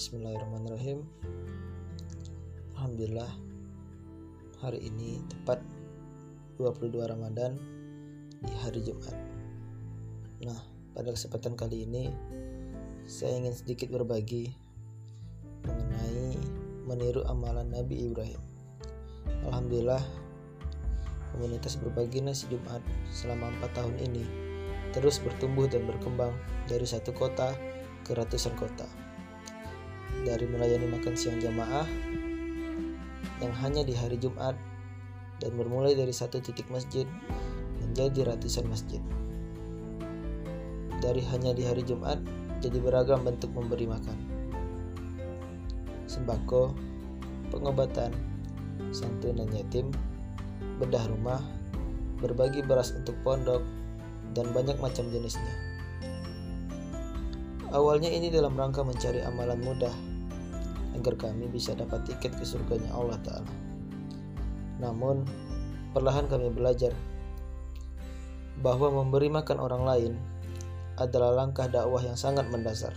Bismillahirrahmanirrahim. Alhamdulillah Hari ini tepat 22 Ramadan Di hari Jumat. Nah pada kesempatan kali ini Saya ingin sedikit berbagi Mengenai Meniru amalan Nabi Ibrahim. Alhamdulillah Komunitas berbagi nasi Jumat selama 4 tahun ini terus bertumbuh dan berkembang dari satu kota ke ratusan kota. Dari melayani makan siang jamaah yang hanya di hari Jumat dan bermulai dari satu titik masjid menjadi ratusan masjid. Dari hanya di hari Jumat jadi beragam bentuk memberi makan. Sembako, pengobatan, santunan yatim, bedah rumah, berbagi beras untuk pondok, dan banyak macam jenisnya. Awalnya ini dalam rangka mencari amalan mudah agar kami bisa dapat tiket ke surganya Allah Ta'ala. Namun, perlahan kami belajar bahwa memberi makan orang lain adalah langkah dakwah yang sangat mendasar.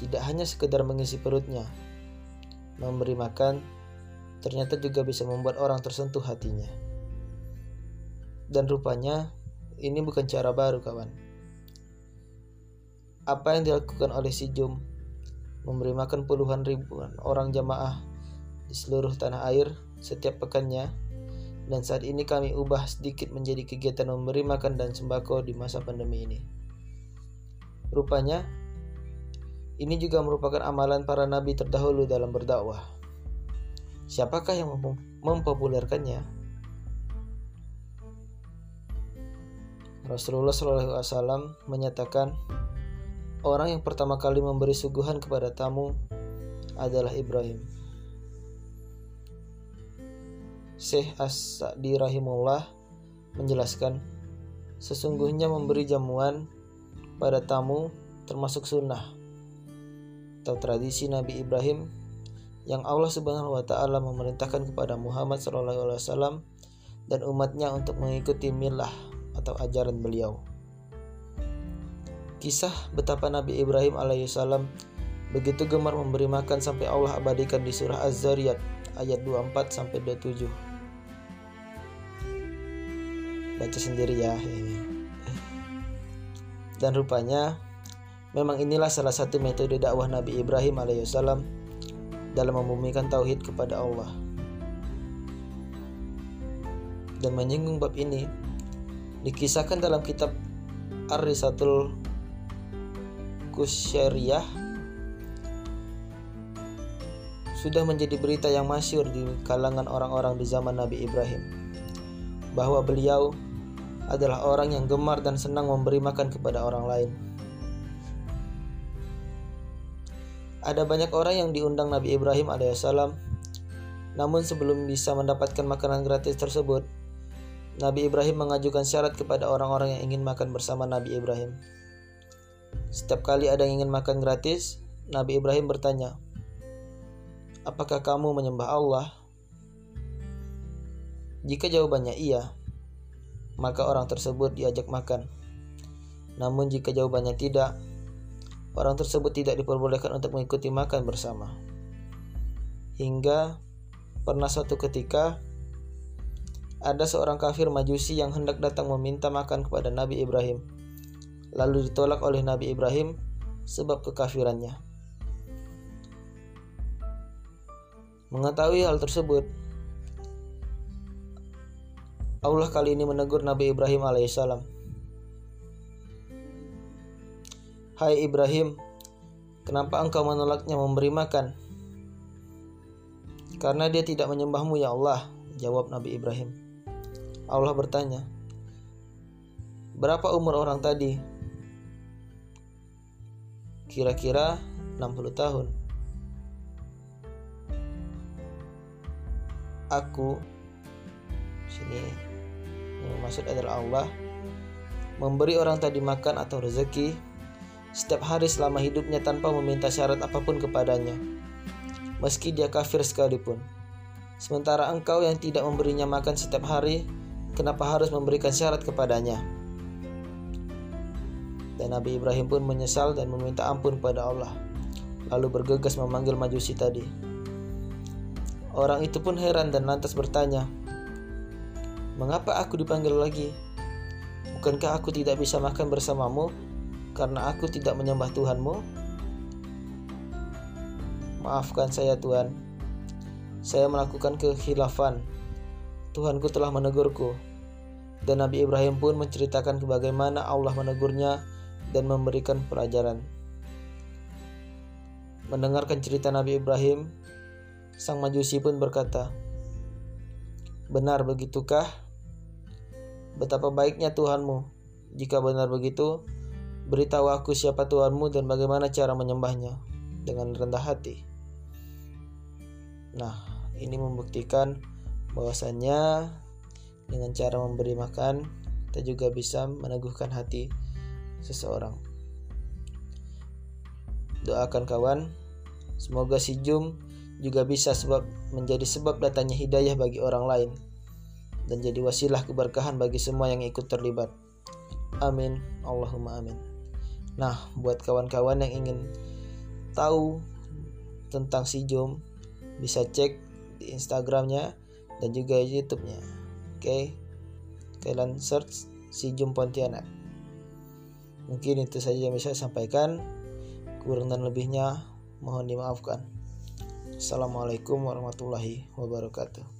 Tidak hanya sekedar mengisi perutnya, memberi makan ternyata juga bisa membuat orang tersentuh hatinya. Dan rupanya ini bukan cara baru kawan. Apa yang dilakukan oleh si Jum memberi makan puluhan ribuan orang jamaah di seluruh tanah air setiap pekannya dan saat ini kami ubah sedikit menjadi kegiatan memberi makan dan sembako di masa pandemi ini. Rupanya, ini juga merupakan amalan para nabi terdahulu dalam berdakwah. Siapakah yang mempopulerkannya? Rasulullah SAW menyatakan orang yang pertama kali memberi suguhan kepada tamu adalah Ibrahim. Syekh As-Sa'di rahimullah menjelaskan sesungguhnya memberi jamuan pada tamu termasuk sunnah atau tradisi Nabi Ibrahim yang Allah Subhanahu wa taala memerintahkan kepada Muhammad SAW dan umatnya untuk mengikuti milah atau ajaran beliau. Kisah betapa Nabi Ibrahim alaihissalam begitu gemar memberi makan sampai Allah abadikan di surah Az-Zariyat ayat 24 sampai 27. Baca sendiri ya ini. Dan rupanya memang inilah salah satu metode dakwah Nabi Ibrahim alaihissalam dalam membumikan tauhid kepada Allah. Dan menyinggung bab ini, Dikisahkan dalam kitab Ar-Risatul Kusyariyah sudah menjadi berita yang masyur di kalangan orang-orang di zaman Nabi Ibrahim bahwa beliau adalah orang yang gemar dan senang memberi makan kepada orang lain. Ada banyak orang yang diundang Nabi Ibrahim alaihissalam, namun sebelum bisa mendapatkan makanan gratis tersebut, Nabi Ibrahim mengajukan syarat kepada orang-orang yang ingin makan bersama Nabi Ibrahim. Setiap kali ada yang ingin makan gratis, Nabi Ibrahim bertanya, "Apakah kamu menyembah Allah?" Jika jawabannya iya, maka orang tersebut diajak makan. Namun jika jawabannya tidak, orang tersebut tidak diperbolehkan untuk mengikuti makan bersama. Hingga pernah suatu ketika ada seorang kafir majusi yang hendak datang meminta makan kepada Nabi Ibrahim. Lalu ditolak oleh Nabi Ibrahim sebab kekafirannya. Mengetahui hal tersebut, Allah kali ini menegur Nabi Ibrahim alaihissalam. Hai Ibrahim, kenapa engkau menolaknya memberi makan? Karena dia tidak menyembahmu ya Allah, jawab Nabi Ibrahim. Allah bertanya, "Berapa umur orang tadi?" Kira-kira 60 tahun. Aku sini yang maksud adalah Allah memberi orang tadi makan atau rezeki setiap hari selama hidupnya tanpa meminta syarat apa pun kepadanya meski dia kafir sekalipun sementara engkau yang tidak memberinya makan setiap hari kenapa harus memberikan syarat kepadanya? Dan Nabi Ibrahim pun menyesal dan meminta ampun kepada Allah. lalu bergegas memanggil majusi tadi. Orang itu pun heran dan lantas bertanya, "Mengapa aku dipanggil lagi? Bukankah aku tidak bisa makan bersamamu karena aku tidak menyembah Tuhanmu?" Maafkan saya, Tuhan. Saya melakukan kekhilafan. Tuhanku telah menegurku. Dan Nabi Ibrahim pun menceritakan bagaimana Allah menegurnya dan memberikan pelajaran. Mendengarkan cerita Nabi Ibrahim, sang majusi pun berkata, "Benar begitukah? Betapa baiknya Tuhanmu. Jika benar begitu, beritahu aku siapa Tuhanmu dan bagaimana cara menyembahnya dengan rendah hati." Nah, ini membuktikan bahwasannya dengan cara memberi makan, kita juga bisa meneguhkan hati seseorang. Doakan kawan, semoga si Jum juga bisa sebab menjadi sebab datanya hidayah bagi orang lain dan jadi wasilah keberkahan bagi semua yang ikut terlibat. Amin. Allahumma amin. Nah, buat kawan-kawan yang ingin tahu tentang si Jum, bisa cek di Instagramnya dan juga YouTube-nya. Oke, kalian search si Jum Pontianak. Mungkin itu saja yang bisa saya sampaikan. Kurang dan lebihnya mohon dimaafkan. Assalamualaikum warahmatullahi wabarakatuh.